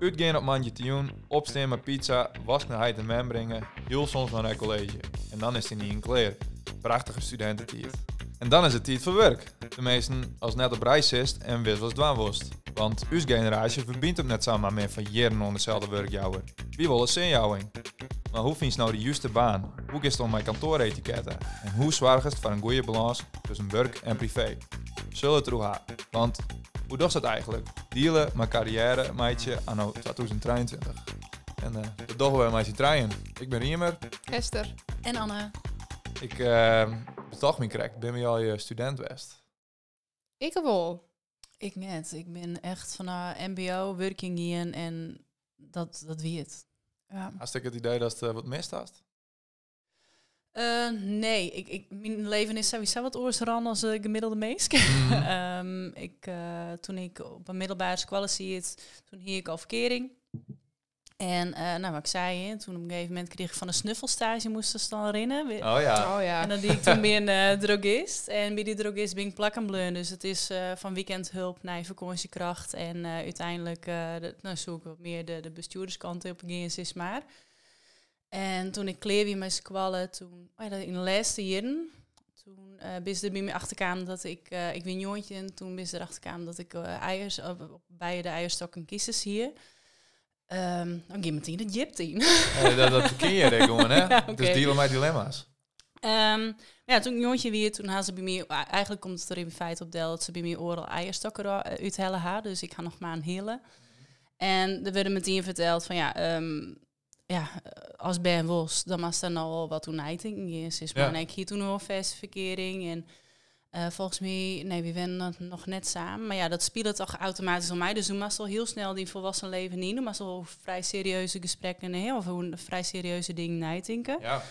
Uitgaan op mandje opstaan met pizza, was naar heid en men brengen, heel soms naar het college. En dan is hij niet in kleer. Prachtige studententijd. En dan is het tijd voor werk. De meesten als net op reis is en wist wat dwaan was. Want uw generatie verbindt ook net samen met van jaren onder dezelfde werkjouwer. Wie wil een zinjouwing? Maar hoe vind je nou de juiste baan? Hoe is het om mijn kantooretiketten? En hoe zorg je voor een goede balans tussen werk en privé? Zullen het gaan? Want hoe doet dat eigenlijk? Dealen met carrière, meidje, anno 2023. En uh, dat doen we met je trein. Ik ben Riemer. Esther. En Anne. Ik uh, betaal me correct. Ben je al je student West? Ik wel. Ik net. Ik ben echt van een mbo, working in en dat, dat wie het. Ja. Had ik het idee dat het uh, wat mist had? Uh, nee, ik, ik, mijn leven is sowieso wat oorsran als de gemiddelde meest. Mm. um, ik, uh, toen ik op een middelbare school zit, toen hier ik al verkering. En uh, nou, wat ik zei, hè, toen op een gegeven moment kreeg ik van een snuffelstage moesten ze dan herinneren. Oh ja. Oh, ja. En dan die ik toen weer een uh, drogist. En bij die drogist ben ik plakkenbleun. Dus het is uh, van weekendhulp naar vakantiekracht. En uiteindelijk de, nou, zoek ik wat meer de, de bestuurderskant op is maar. En toen ik kleer weer met squallen, toen, oh ja, in de laatste jaren, toen uh, is er bij me achterkam dat ik, uh, ik ben jongetje en toen is er achterkam dat ik uh, eiers, uh, bij de eierstokken kiezers hier. Um, dan ging meteen de jip dat, dat ken je gewoon, hè? ja, okay. Dus dealen met dilemma's. Um, ja, toen ik jongetje weer, toen had ze bij mij, eigenlijk komt het er in feite op deel dat ze bij mij oral eierstokken uithellen haar, dus ik ga nog maar aan helen. En er werd meteen verteld van ja, um, ja, als Ben was, dan was er nou wat toen is. Is maar ik hier toen nog verkering en uh, volgens mij, nee, we wennen nog net samen. Maar ja, dat speelde toch automatisch om mij. Dus toen was al heel snel die volwassen leven niet. Toen was al vrij serieuze gesprekken en heel veel vrij serieuze dingen nadenken. Ja.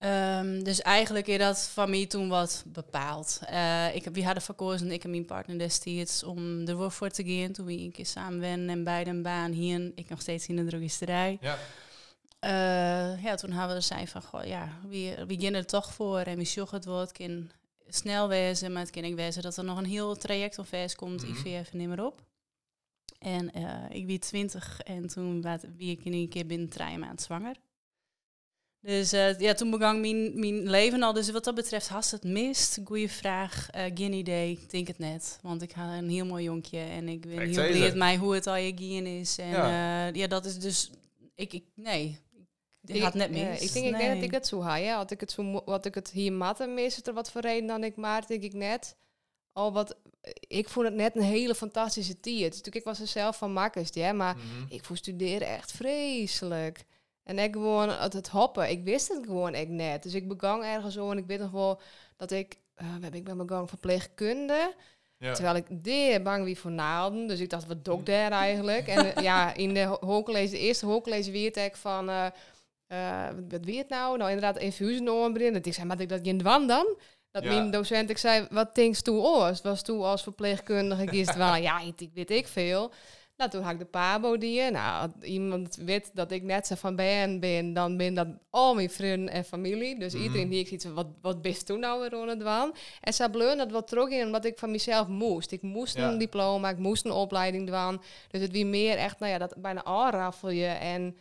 Um, dus eigenlijk is dat van mij toen wat bepaald. Uh, ik heb, we hadden verkozen, ik en mijn partner destijds, om er voor te gaan. Toen we een keer samen en beide een baan hier. Ik nog steeds in de drogisterij. Ja. Uh, ja, toen hadden we zijn van, goh, ja, we, we gaan er toch voor. En we zoeken het wordt kan snel wezen, maar het kan ik wezen dat er nog een heel traject of vers komt, mm -hmm. IVF en meer op. En uh, ik wie 20 en toen was wie ik in een keer binnen drie maanden zwanger. Dus uh, ja, toen begon mijn, mijn leven al. Dus wat dat betreft, hast het mist? Goeie vraag. Uh, geen idee. Ik denk het net. Want ik had een heel mooi jonkje. En ik ben heel blij mij hoe het al je gien is. En ja. Uh, ja, dat is dus... Ik, ik nee, ik had net mis. Ja, ik denk nee. ik net dat ik het zo had. Ja. Had ik het zo, wat ik het hier matte mis, er wat voor reden dan ik maar, denk ik net. Al wat, ik vond het net een hele fantastische tijd. Dus ik was er zelf van makkers, ja, maar mm -hmm. ik vond studeren echt vreselijk. En ik gewoon het, het hoppen, ik wist het gewoon ik net. Dus ik begon ergens zo en ik weet nog wel dat ik, uh, heb ik ben begonnen verpleegkunde. Ja. Terwijl ik deer bang wie voor naalden. Dus ik dacht, wat doe ik daar eigenlijk? en ja, in de hooglezen, de eerste hooglezen weet ik van, uh, uh, wat weet het nou? Nou inderdaad, infusie ombrengen. Ik zei, maar ik dat geen dwan dan? Dat ja. mijn docent, ik zei, wat denkst toe oors? Was toen als verpleegkundige, ik wist wel, ja, ik weet ik veel. Nou, toen had ik de pabo die. Nou, iemand weet dat ik net zo van ben, ben dan ben dat al mijn vrienden en familie. Dus mm. iedereen die ik ziet, wat, wat best toen nou weer aan het doen? En ze bleun dat wat terug in, omdat ik van mezelf moest. Ik moest ja. een diploma, ik moest een opleiding doen. Dus het wie meer echt, nou ja, dat bijna aanraffel je en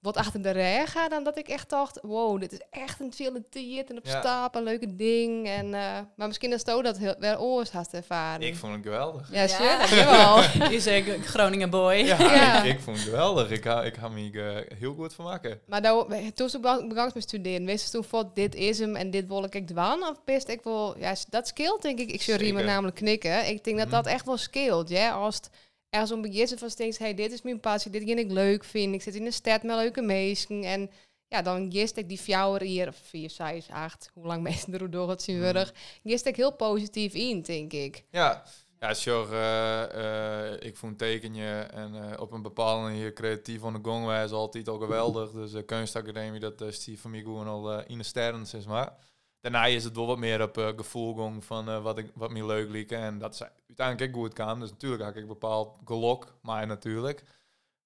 wat achter de rij gaat, dan dat ik echt dacht, wow, dit is echt een tijd en op ja. stap, een leuke ding. En, uh, maar misschien is het dat heel, wel oors had ervaren. Ik vond het geweldig. Ja, ja. jawel. Je zegt Groningen boy. Ja, ja. Ik, ik, vond het geweldig. Ik ga, ik ga me uh, heel goed van maken. Maar nou, toen ik begon met studeren, wist je toen van, dit is hem en dit wil ik doen? Of best ik wel, ja, dat scheelt denk ik. Ik zou Riemen namelijk knikken. Ik denk dat dat echt wel scheelt, ja. Als het, ergens om beginnen van steeds, hey, dit is mijn passie, dit vind ik leuk vind. Ik zit in de stad met leuke mensen en ja, dan gist ik die fjouwer hier, of vier, zes, acht, hoe lang mensen er door het zien worden, gist ik heel positief in, denk ik. Ja, ja, sure. Uh, uh, ik vond tekenje en uh, op een bepaalde manier creatief aan de gong is altijd al geweldig. Dus de kunstacademie, dat is die van mij gewoon al in de sterren, zeg maar. Daarna is het wel wat meer op uh, gevoel van uh, wat, ik, wat me leuk liep. En dat is uiteindelijk ook goed kan. Dus natuurlijk had ik bepaald gelok, maar natuurlijk.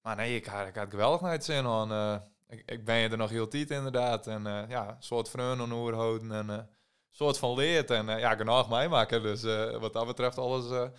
Maar nee, ik had, ik had geweldig naar het zin aan. Uh, ik, ik ben je er nog heel tijd inderdaad. En ja, een soort vrienden houden en een soort van leert. En ja, genoeg mij maken. Dus wat dat betreft alles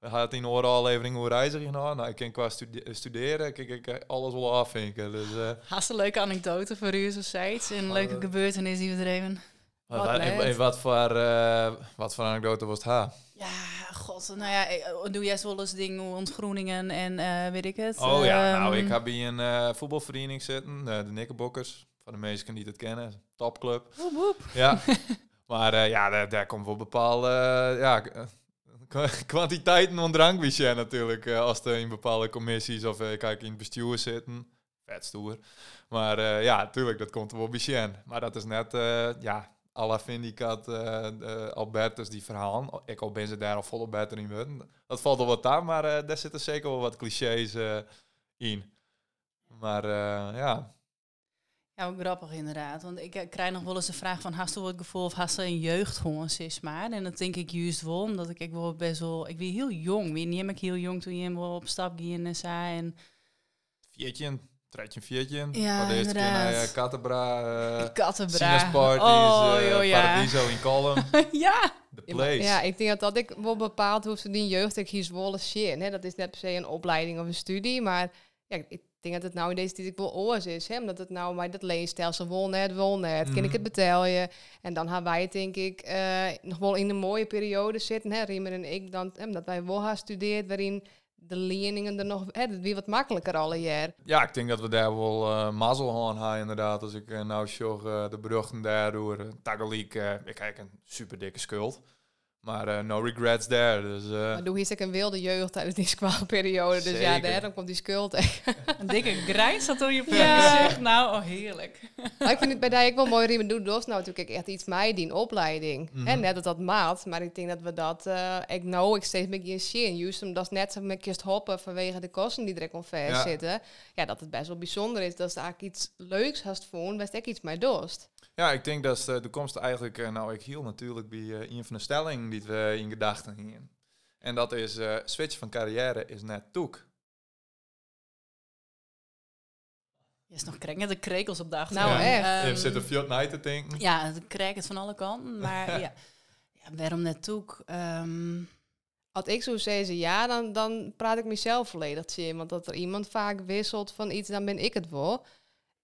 hadden in een aflevering hoe reizen gedaan. Nou, ik kan qua studeren, kijk ik alles wel afvinken. Dus, Hast een leuke anekdote voor u, zo zei Een leuke gebeurtenis die we dreven? Wat, wat, wat, voor, uh, wat voor anekdote was het haar? Ja, god, nou ja, doe jij wel eens dingen ontgroeningen en uh, weet ik het. Oh ja, nou, ik heb bij een uh, voetbalvereniging zitten, de Nikkenbokkers. Van de meesten die het kennen, topclub. Woep, woep. Ja, maar ja, daar, daar komt wel bepaalde ja, kwantiteiten van drankbudget natuurlijk. als er in bepaalde commissies of kijk in het bestuur zitten. Vet stoer. Maar ja, natuurlijk, dat komt er wel bij Maar dat is net, ja, alla Vindicat, uh, uh, Albertus, die verhaal. Ik al ben ze daar al volop beter in worden. Dat valt al wat aan, maar uh, daar zitten zeker wel wat clichés uh, in. Maar ja. Ja, ook grappig inderdaad. Want ik krijg nog wel eens de vraag van... Hast het gevoel of hast een maar? En dat denk ik juist wel, omdat ik, ik wel best wel... Ik ben heel jong. Wie neem ik heel jong toen je wel op stap ging en zei... En... Viertje, Treitje viertje. Ja, de eerste keer naar uh, Kattenbra. Uh. Parties, oh, uh, ja. Paradiso in Column. ja. The place. Ja, ik denk dat, dat ik wel bepaald hoe ze die jeugd ik hier zwolle. Hè. Dat is net per se een opleiding of een studie, maar ja, ik denk dat het nou in deze tijd wel oors is. Hè, omdat het nou maar dat leenstelsel wil net, wil net. Mm Kan ik het betalen? En dan hebben wij denk ik uh, nog wel in een mooie periode zitten. Hè, Riemer en ik, dan, hè, omdat wij wel gaan studeerd waarin de leerlingen er nog, hè, het weer wat makkelijker alle jaar. Ja, ik denk dat we daar wel uh, aan hebben inderdaad. Als ik uh, nou zorg uh, de beruchten daardoor, uh, Tagaliek, ik kijk een super dikke schuld. Maar uh, no regrets there. Dus, uh, maar doe hier een wilde jeugd tijdens die squalperiode. Dus ja, daarom komt die schuld Een dikke grijs dat door je ja. Nou, oh heerlijk. Maar ik vind het bij die ik wel mooi riemen doen. Dus nou natuurlijk echt iets mij die opleiding. Mm En net dat dat maat. Maar ik denk dat we dat, uh, ik nou, ik steeds meer in zien. Juist omdat het net zo met kist hoppen vanwege de kosten die er ongeveer ja. zitten. Ja, dat het best wel bijzonder is. Dat is eigenlijk iets leuks hast voelen, best ik iets mij dost. Ja, ik denk dat de toekomst eigenlijk, uh, nou ik hield natuurlijk bij uh, een van de stellingen die we in gedachten hadden. En dat is, uh, switch van carrière is net toek. Je is nog krijg de krekels op dag. Nou, echt. Um, je zit er veel night te denken. Ja, het krijg het van alle kanten. Maar ja. ja, waarom net toek? Um, als ik zo zeggen ja, dan, dan praat ik mezelf volledig zien. Want dat er iemand vaak wisselt van iets, dan ben ik het wel.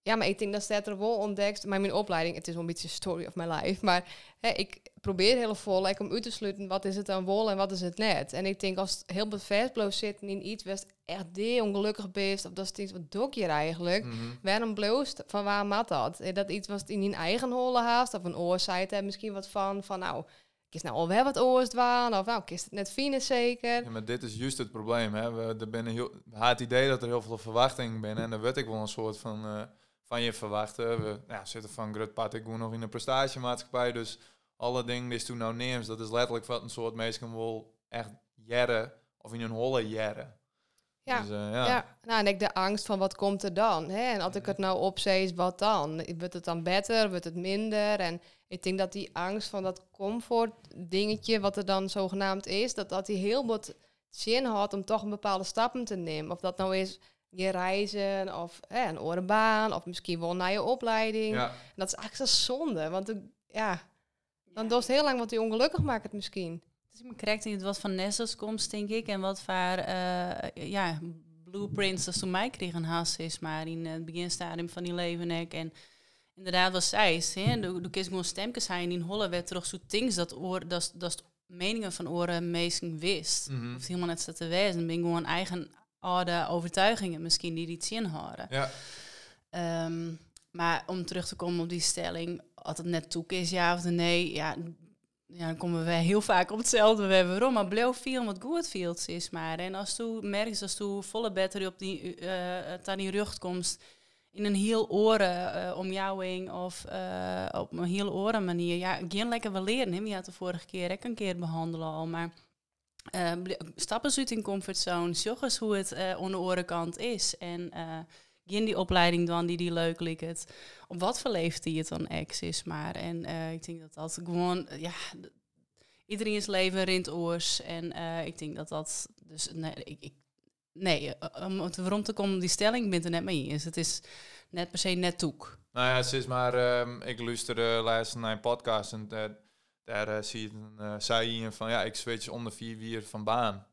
Ja, maar ik denk dat staat er wel ontdekt. Maar mijn opleiding, het is wel een beetje story of my life. Maar hè, ik probeer heel vol like, om uit te sluiten wat is het dan wel en wat is het net. En ik denk als het heel bevestigd zitten in iets was echt die ongelukkig best. Of dat is iets wat doe je eigenlijk. Mm -hmm. Waarom bloost? Van waar mat dat? Dat iets was in je eigen holle haast of een oorzijde er misschien wat van. Van nou, is nou alweer wat oors dwaan of nou, is het net fine zeker. Ja, maar dit is juist het probleem. Hè. We, er binnen heel, het idee dat er heel veel verwachtingen binnen en dan weet ik wel een soort van... Uh, van je verwachten. We ja, zitten van Grut Patek nog in een prestatiemaatschappij. Dus alle dingen die toen nou neemt, dat is letterlijk wat een soort mensen wil echt jaren of in een holle jaren. Ja, dus, uh, ja. ja. Nou, en ik de angst van wat komt er dan? Hè? En als ik het nou opzee, wat dan? Wordt het dan beter? Wordt het minder? En ik denk dat die angst van dat comfort dingetje, wat er dan zogenaamd is, dat dat die heel wat zin had om toch een bepaalde stappen te nemen. Of dat nou is je reizen of hè, een orenbaan of misschien wel naar je opleiding. Ja. Dat is eigenlijk zo zonde, want de, ja, dan doet het heel lang wat die ongelukkig maakt het misschien. Dus ik krijg het wat van Nessels komt, denk ik, en wat voor uh, ja, blueprints dat toen mij kregen haast is, maar in het beginstadium van die leven en inderdaad wat zij is, hè, de, de kies gewoon stemkes zijn in Holle werd toch zo things dat oor dat dat meningen van oren meesten wist. Mm -hmm. Of helemaal net zo te wezen, ben gewoon eigen oude overtuigingen misschien die iets inhouden. Ja. Um, maar om terug te komen op die stelling, als het net toe is, ja of nee, ja, ja, dan komen we heel vaak op hetzelfde. We hebben waarom, maar blijf veel wat goed fields is maar. En als je merkt, als je volle battery op die, uh, aan die rug komt, in een heel oren uh, omjouwing of uh, op een heel oren manier. Ja, geen lekker wel leren. Hè? Je had de vorige keer ik een keer behandelen al, maar uh, stappen ze uit in comfortzone, zorg hoe het uh, aan de orenkant is. En uh, die opleiding dan die die leuk lijkt. Op wat voor leeftijd het dan ex is maar. En ik denk dat dat gewoon, ja, iedereen is leven rint oors. En ik denk dat dat, dus nee, ik, ik nee om het rond te komen die stelling, ik ben er net mee eens. Het is net per se net toek. Nou ja, het is maar, um, ik luisterde laatst naar een podcast en daar uh, zie je, zei je van ja, ik switch onder vier wier van baan.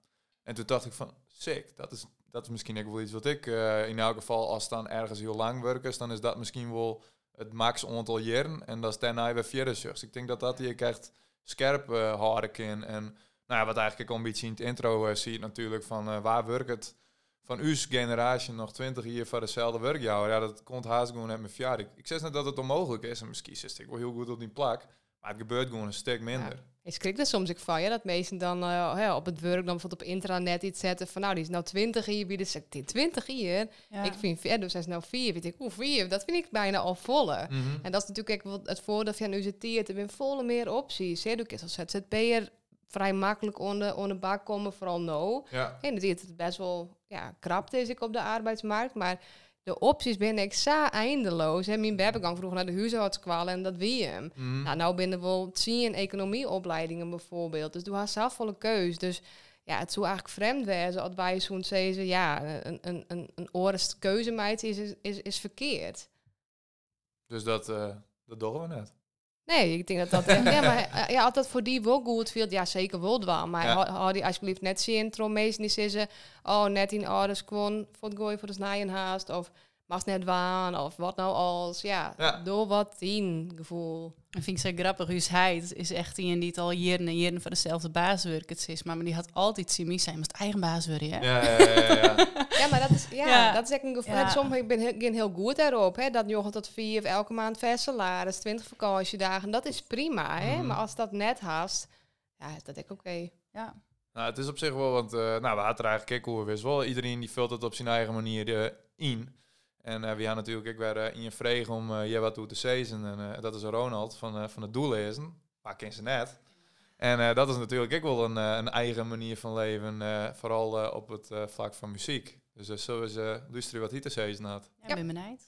En toen dacht ik van, sick, dat is, dat is misschien ook wel iets wat ik eh, in elk geval, als dan ergens heel lang werken, dan is dat misschien wel het max aantal jaren. En dat is daarna weer vierde Dus ik denk dat dat hier echt scherp uh, kan. En nou ja, wat eigenlijk ook een beetje in het intro zie je natuurlijk van waar werkt het van uw generatie nog 20 jaar voor dezelfde werkjouwer. Ja, dat komt haast gewoon met mijn verjaardag. Ik zeg net dat het onmogelijk is. En misschien is ik wel heel goed op die plak. Maar het gebeurt gewoon een stuk minder. Ja. Ik schrik er soms ik van, ja, dat mensen dan uh, op het werk dan bijvoorbeeld op intranet iets zetten van, nou, die is nou 20 hier, wie is 20 hier? Ik vind verder, dus hij is nou 4, weet ik, hoe 4, dat vind ik bijna al volle. Mhm. En dat is natuurlijk ook het voordeel van nu zit er zijn volle meer opties. Hè? Dus als ZZP'er vrij makkelijk onder, onder bak komen, vooral no. Ja. En dat het best wel ja, krap is ik op de arbeidsmarkt, maar de opties ben ik zo eindeloos. Hè. Mijn bebegang vroeger naar de huisartskwalen en dat wie hem. Mm. Nou, nou binnen wel tien economieopleidingen bijvoorbeeld. Dus doe haar zelf volle keus. Dus ja, het zou eigenlijk vreemd wezen als wij zo'n zeggen, ja, een, een, een, een orest keuzemeid is, is, is verkeerd. Dus dat, uh, dat doen we net. Nee, ik denk dat dat... ja, maar eh, ja, altijd voor die wel goed viel. Ja, zeker wel dwaan. Maar ja. had die alsjeblieft net zien, tromees niet zeggen... Oh, net in ouders kwam voor het gooien voor de snijden haast. Of was net waan. Of wat nou als. Ja, door wat tien gevoel. En vind ik zo grappig. Huus Heid is echt iemand die het al jaren en jaren voor dezelfde baas werkt. Het is, maar, maar die had altijd Simi zijn. Moest eigen baas? Ja, ja, ja. ja. ja maar dat is, ja, dat is echt een gevoel. Ja. Soms ik ben heel, heel goed daarop. Hè, dat je tot vier of elke maand vers salaris, 20 vakantiedagen. Dat is prima, hè? Mhm. Maar als dat net haast, ja, is dat ik oké. Ja. Nou, het is op zich wel, want uh, nou, we hadden er eigenlijk hoe we wel. Iedereen die vult het op zijn eigen manier uh, in. En uh, we gaan natuurlijk ik weer uh, in je vreeg om uh, je wat toe te zezen. En dat is Ronald van, van het doellezen. Maar ken ze net. En dat is natuurlijk ik wel een, een eigen manier van leven. vooral op het vlak van muziek. Dus uh, zo is luisteren wat hij te zezen had. Ja, ben benieuwd.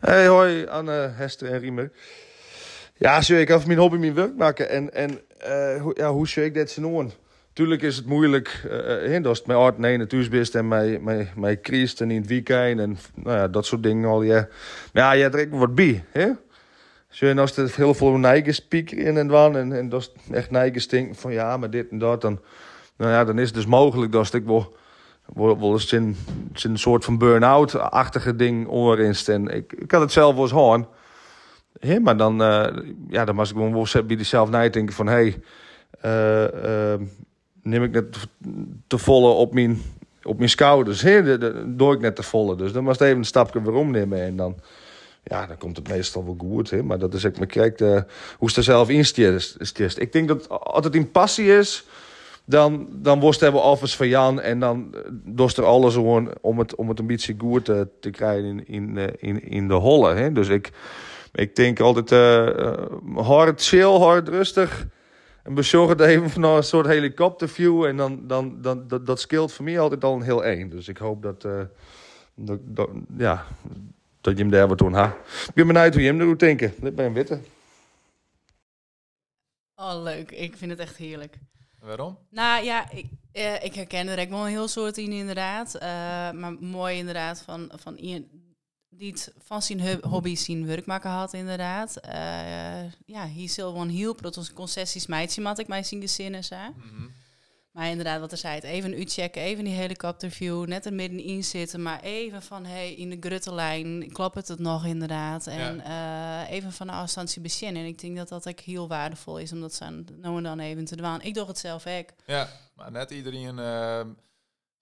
Hey, hoi Anne, Hester en Riemer. Ja, zo ik even mijn hobby mijn werk maken. En, en ja, hoe zou ik dat zien Tuurlijk is het moeilijk, uh, als het met art nee natuurlijk en met, met, met Christ en in het weekend en nou ja, dat soort dingen al. Ja. Maar ja, je trekt wat bij, hè? Zo, als er heel veel speaker in en dan en, en dat is echt neigen denken van ja, maar dit en dat, dan, nou ja, dan is het dus mogelijk dat ik wel, wel, wel een soort van burn-out-achtige ding orinst. En ik, ik had het zelf wel eens hoorn. Hè, maar dan, uh, ja, dan was ik gewoon wel bij jezelf nadenken van hé, hey, neem ik net te volle op mijn, op mijn schouders. Hè? Door ik net te volle. Dus dan was even een stapje waarom nemen. En dan, ja, dan komt het meestal wel goed. Hè? Maar dat is ik me kijk uh, hoe ze er zelf in stiert. Ik denk dat als het in passie is, dan, dan worst hebben we offers van Jan. En dan eh, dorst er alles gewoon om het, om het een goed te, te krijgen in, in, eh, in, in de holle. Hè? Dus ik, ik denk altijd hard, chill, hard, rustig en bezorgd even van een soort helikopterview. En dan, dan, dan, dat, dat scheelt voor mij altijd al een heel één. Dus ik hoop dat, uh, dat, dat, ja, dat je hem daar wat doen ha. Ik ben benieuwd hoe je hem er doet denken. Dit ben een witte. Oh, leuk. Ik vind het echt heerlijk. Waarom? Nou ja, ik, uh, ik herken er wel een heel soort in inderdaad. Uh, maar mooi inderdaad van, van die het van zijn hobby zien werk maken had, inderdaad. Uh, ja, hier zal gewoon heel protos concessies meidje, mat ik mij zien de zinnen, mm Maar inderdaad, wat er zei, het even u checken, even die helikopterview, net er middenin zitten, maar even van, hey, in de gruttelijn, klopt het nog inderdaad? En ja. uh, even van de afstand beginnen. En ik denk dat dat ook heel waardevol is, om dat zo nou en dan even te doen. Ik doe het zelf ook. Ja, maar net iedereen... Uh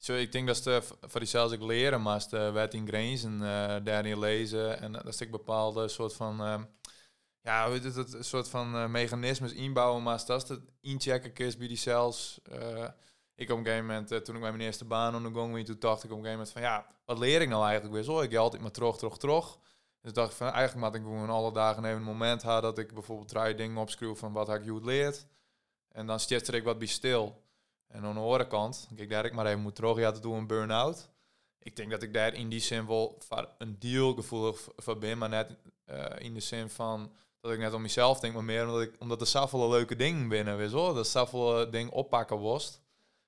zo, ik denk dat ze voor diezelfde ik leren, maar de wet in grenzen uh, daarin lezen en dat ik bepaalde soort van uh, ja, hoe het, het soort van uh, mechanismes inbouwen, maar dat het inchecken is bij die cells. Ik op een gegeven moment, toen ik mijn eerste baan aan de gang toen dacht ik op een gegeven moment van ja, wat leer ik nou eigenlijk weer zo? Ik altijd maar terug, terug, terug. Dus dacht ik van eigenlijk moet ik gewoon alle dagen even een moment hebben dat ik bijvoorbeeld drie dingen opschreef van wat ik goed leerd. En dan stichter ik wat bij stil. En aan de andere kant, kijk daar ik maar even moet terug, ja, te doen een burn-out. Ik denk dat ik daar in die zin wel een deal gevoelig van ben, maar net uh, in de zin van dat ik net om mezelf denk, maar meer omdat, ik, omdat er zoveel leuke dingen binnen is hoor. Dat zoveel dingen oppakken was.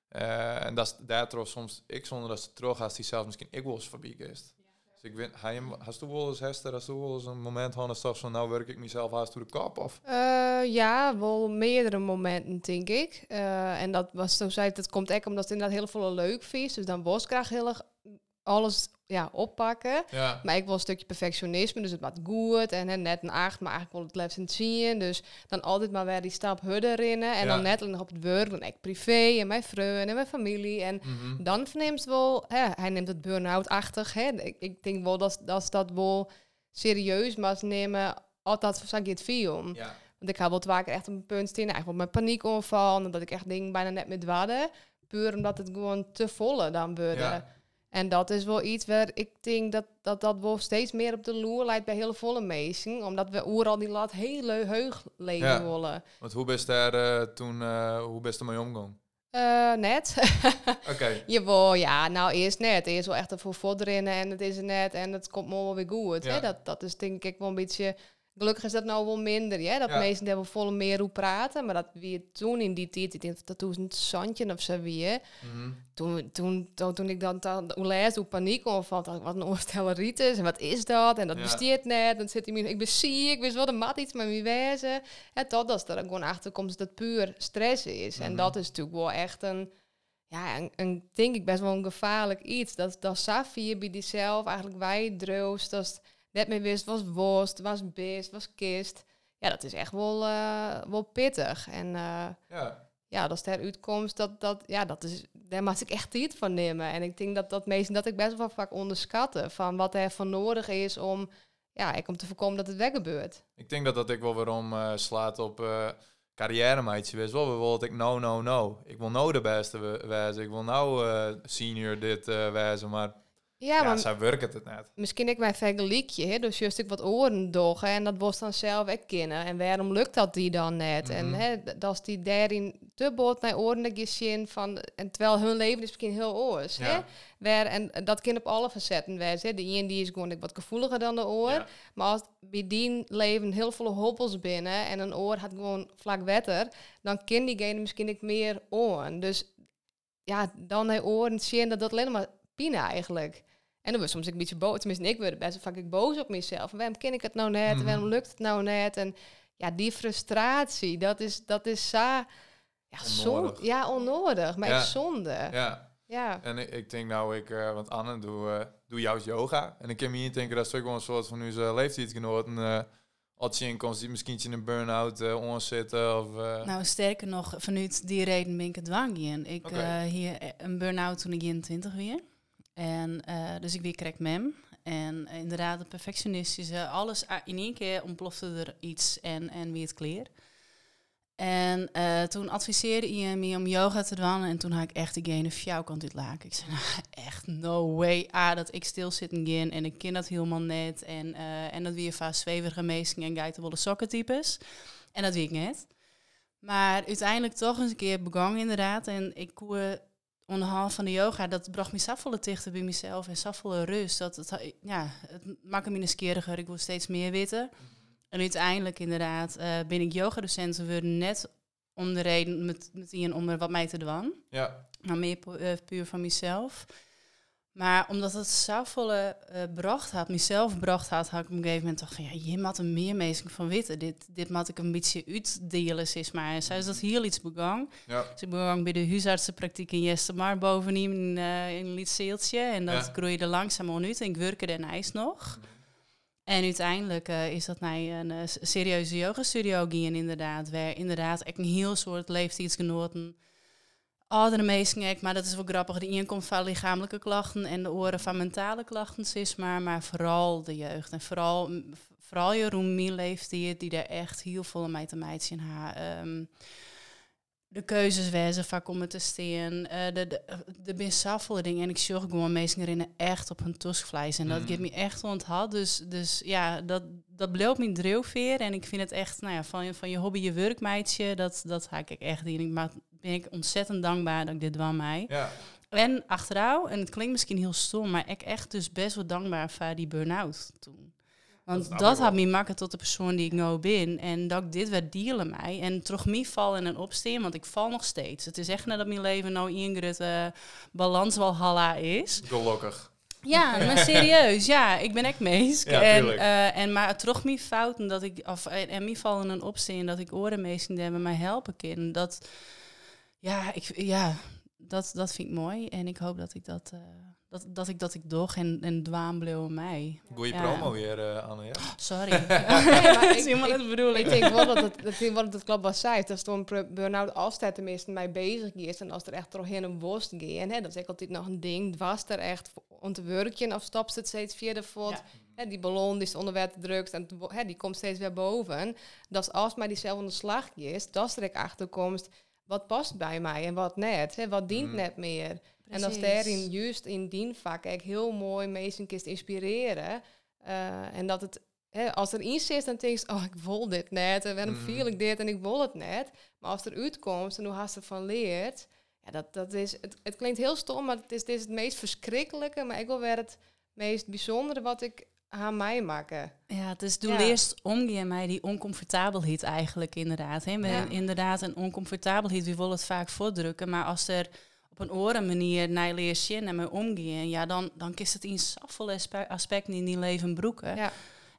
Uh, en dat is daar soms ik zonder dat ze terug als die zelf misschien ik wel eens is. Ik weet, hij, hast du wel eens, Hester, hast du wel eens een moment gehad dat van, nou werk ik mezelf haast door de kop? Of? Eh, ja, wel meerdere momenten, denk ik. Eh, en dat was toen zei dat komt echt omdat het inderdaad heel veel leuk vies. Dus dan was ik graag heel erg alles ja, oppakken. Ja. Maar ik wil een stukje perfectionisme, dus het wat goed en hè, net een acht, maar eigenlijk wil het liefst zien. Dus dan altijd maar weer die stap hudder rennen en Ja. dan net nog op het werk, dan ik privé en mijn vrienden en mijn familie. En dan verneemt het wel, hè, hij neemt het burn-out-achtig. Hè. Ik, ik denk wel dat, dat dat wel serieus maar nemen, altijd zag je het film. Ja. Want ik had wel vaker echt op een punt staan, eigenlijk met paniekaanval, en dat ik echt dingen bijna net met waarde. Puur omdat het gewoon te volle dan worden. En dat is wel iets waar ik denk dat dat, dat wel steeds meer op de loer lijkt bij hele volle meesten. Omdat we overal die lat heel heug leven Ja. willen. Want hoe best daar eh, toen, eh, hoe best er mee omgaan? Eh, net. Oké. Jawel, ja, nou eerst net. Eerst wel echt ervoor vorderen en het is er net en het komt morgen weer goed. Ja. Hè? Dat, dat is denk ik wel een beetje... Gelukkig is dat nou wel minder, ja? dat Ja. mensen hebben volle meer hoe praten. Maar dat wie toen in die tijd, ik denk dat toen een zandje of zo weer. Mhm. Toen, toen, toen, toen ik dan, lees, hoe paniek omvalt, wat een oorstelleritis en wat is dat? En dat Ja. besteedt net. Dan zit hij me, ik ben ziek, ik wist wel, er mat iets met me wezen. En totdat er gewoon achter komt dat het puur stress is. En Mhm. dat is natuurlijk wel echt een, ja, een, denk ik best wel een gevaarlijk iets. Dat, dat Safie bij die zelf eigenlijk wij droost, dat net meer wist, was worst, was best, was kist. Ja, dat is echt wel, eh, wel pittig. En eh, Ja. ja, dat is de uitkomst, dat, dat, ja, dat is, daar moet ik echt iets van nemen. En ik denk dat dat meesten dat ik best wel vaak onderschatten van wat er van nodig is om, ja, ik om te voorkomen dat het weg gebeurt. Ik denk dat dat ik wel weer om eh, slaat op carrière meidje wees. Wel bijvoorbeeld ik no no no. Ik wil nou de beste wezen. Ik wil nou senior dit wezen, maar Ja, ja, maar zij werken het net. misschien ik mijn vergelijkje, dus juist ik wat oren doggen en dat was dan zelf ook kennen. En waarom lukt dat die dan net? En Mhm. hè, dat is die daarin te bot naar oren zin van, en terwijl hun leven is misschien heel oors. Hè? Waar, en dat kan op alle facetten wezen. De een die is gewoon wat gevoeliger dan de oor. Ja. Maar als bij die leven heel veel hobbels binnen en een oor had gewoon vlak wetter, dan kan diegene misschien ik meer oren. Dus ja, dan naar oren zien dat dat alleen maar eigenlijk. En dan was soms een beetje boos. Tenminste, ik werd best wel vaak ik boos op mezelf. En waarom ken ik het nou net? Mhm. Waarom lukt het nou net? En ja, die frustratie, dat is, dat is zo... Ja, zo, Onnodig. ja, onnodig. Maar Ja. echt zonde. Ja. Ja. En ik, ik denk nou, ik, eh, want Anne, doe, eh doe juist yoga. En ik kan me niet denken dat is ook wel een soort van onze leeftijdsgenoten. eh als je inkomst die misschien in een burn-out eh ons zitten. Of, eh, Nou, sterker nog, vanuit die reden ben ik het dwang in. Ik eh, hier een burn-out toen ik 21 weer. En eh, dus ik weer kreeg mem. En eh, inderdaad, de perfectionistische, alles in één keer ontplofte er iets en, en wie het kleer. En eh, toen adviseerde je me om yoga te doen. En toen had ik echt diegene fjouw kant uit laken. Ik zei, nou, echt no way. Ah, dat ik stil zit in en ik ken dat helemaal net. En, en dat weer vaak zweverige meesten en geitenwolle sokken types. En dat weet ik net. Maar uiteindelijk toch eens een keer begonnen inderdaad. En ik koe onderhand van de yoga, dat bracht me zoveel dichter bij mezelf en zoveel rust. Dat het, ja, het maakte me nieuwsgieriger. Ik wil steeds meer weten. En uiteindelijk inderdaad eh, ben ik yogadocent geworden net om de reden met, met om er wat mee te doen. ja. Maar meer pu- eh, puur van mezelf. Maar omdat het zoveel eh bracht had, mezelf bracht had, had ik op een gegeven moment toch van ja, je moet er meer mensen van weten. Dit, dit moet ik een beetje uitdelen, zeg maar. Zij is dat heel iets begang. ja. Dus ik begon bij de huisartsenpraktijk in Jestermar bovenin in, eh, in een Lietseeltje. En dat Ja. groeide langzaam uit. En ik werkte en ijs nog. En uiteindelijk eh, is dat naar een eh, serieuze yogastudio gaan inderdaad. Waar inderdaad echt een heel soort leeftijdsgenoten... Oudere mensen, maar dat is wel grappig. De een komt van lichamelijke klachten en de oren van mentale klachten, is maar, maar vooral de jeugd. En vooral, vooral Jeroen, mijn leeftijd, die daar echt heel veel mee te maken in haar. ehm, de keuzes wijzen vaak om het te steen. eh de, de, de dingen. En ik zorg gewoon mensen erin echt op hun toskvlees. En dat Mhm. geeft me echt onthad. Dus, dus ja, dat, dat bleef mijn drijfveer. En ik vind het echt, nou ja, van, je- van je hobby je werkmeidje, dat, dat haak ik echt in. Ik ma- ben ik ontzettend dankbaar dat ik dit van mij. ja. En achteraf, en het klinkt misschien heel stom, maar ik echt dus best wel dankbaar voor die burn-out toen. Want dat, had me maken tot de persoon die ik nou ben. En dat ik dit werd dealen mij. En terug me vallen en opstaan, want ik val nog steeds. Het is echt net dat mijn leven nou één grote balans wel halla is. Gelukkig. Ja, maar serieus. Ja, ik ben echt meesk. Ja, en, eh, en maar toch mijn fouten dat ik, of en, en mij vallen een opsteen dat ik oren meesten hebben mij helpen kunnen. Dat, ja, ik, ja dat, dat vind ik mooi. En ik hoop dat ik dat, eh, dat, dat ik dat ik doch en, en dwaam bleef mij. Goeie Ja. promo weer, eh Anne. Ja? Sorry. Nee, maar ik- helemaal ik- het bedoeling. Ik denk wel dat het, ik denk wel dat het klopt wat zij. Dat pro- burn-out altijd tenminste mij bezig is. En als er echt doorheen een worst gaat, hè, dat is ook altijd nog een ding. Was er echt om te werken of stopt het steeds verder voort? Ja. Hè, die ballon die is onder water drukt en hè, die komt steeds weer boven. Dat is als maar die zelf aan de slag is, dat is er achterkomst. Wat past bij mij en wat net? Hè, wat dient Mhm. net meer? En als daarin juist in die vak heel mooi mensen kist inspireren. eh, en dat het, hè, als er iets zit, dan denk je, oh, ik wil dit net. En waarom Mhm. viel ik dit en ik wil het net. Maar als er uitkomt en hoe haast ervan leert. Ja, dat, dat is, het, het klinkt heel stom, maar het is, het is het meest verschrikkelijke. Maar ik wil weer het meest bijzondere wat ik aan mij maken. Ja, het is doe Ja. eerst omgaan mij die oncomfortabelheid eigenlijk inderdaad. Hè. We Ja. Inderdaad, een oncomfortabelheid, we willen het vaak voordrukken. Maar als er op een oren manier naar leer zien en mee omgaan, ja, dan, dan is het in zoveel aspe- aspecten in die leven broeken. Ja.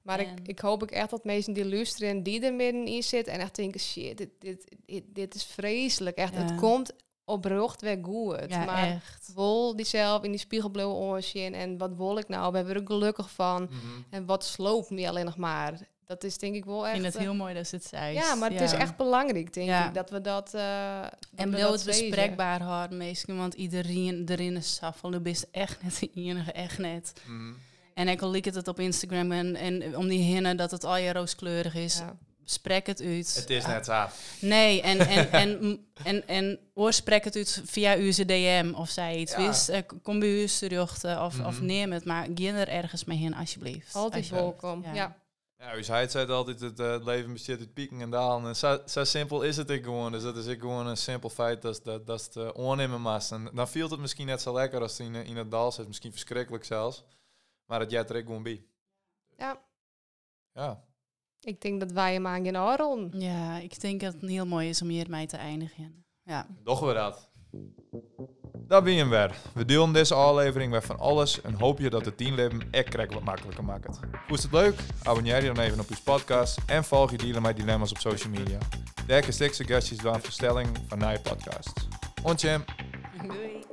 Maar ik, En- ik hoop ook echt dat mensen die luisteren die er middenin zitten en echt denken, shit, dit, dit, dit, dit is vreselijk. Echt, Ja. het komt oprecht weer goed. Ja, maar echt. wol die zelf in die spiegel blijven oorzien en wat wil ik nou? Ben ik er gelukkig van? Mhm. En wat sloopt me alleen nog maar? Dat is denk ik wel Ik echt... vind het eh, heel mooi dat ze het zei. ja, maar het is echt belangrijk, denk Ja. ik, dat we dat... eh En wil het bespreekbaar houden, meestal, want iedereen erin is saffel. Je bent echt net de enige, echt net. Mhm. En ik al liek het het op Instagram en, en om die hinnen dat het al je rooskleurig is. Ja. Spreek het uit. Het is net zo. Nee, en, en, en, en, en oorsprek het uit via uw DM of zij iets. Ja. Wist, eh, kom bij u terug eh, of, of Mhm. neem het, maar ga er ergens mee heen alsjeblieft. Altijd Alsjeblieft. welkom, Ja. Ja. Ja, dus hij zei altijd, het, eh, het leven bestaat uit pieken en dalen. En zo, zo simpel is het ik gewoon. Dus dat is ik gewoon een simpel feit dat, dat, dat het onnemen mast. En dan viel het misschien net zo lekker als het in, in het dal zit. Misschien verschrikkelijk zelfs. Maar het jij er ik gewoon bij. Ja. Ja. Ik denk dat wij hem aan gaan Aron. Ja, ik denk dat het heel mooi is om hiermee te eindigen. Ja. Doch we dat. Dat ben je weer. We delen deze aflevering weer van alles en hoop je dat het teamleven echt krek wat makkelijker maakt. Je het leuk? Abonneer je dan even op onze podcast en volg je Dealen met Dilemma's op social media. Daar kun je suggesties doen voor stelling van nieuwe podcasts. Ontje. Doei.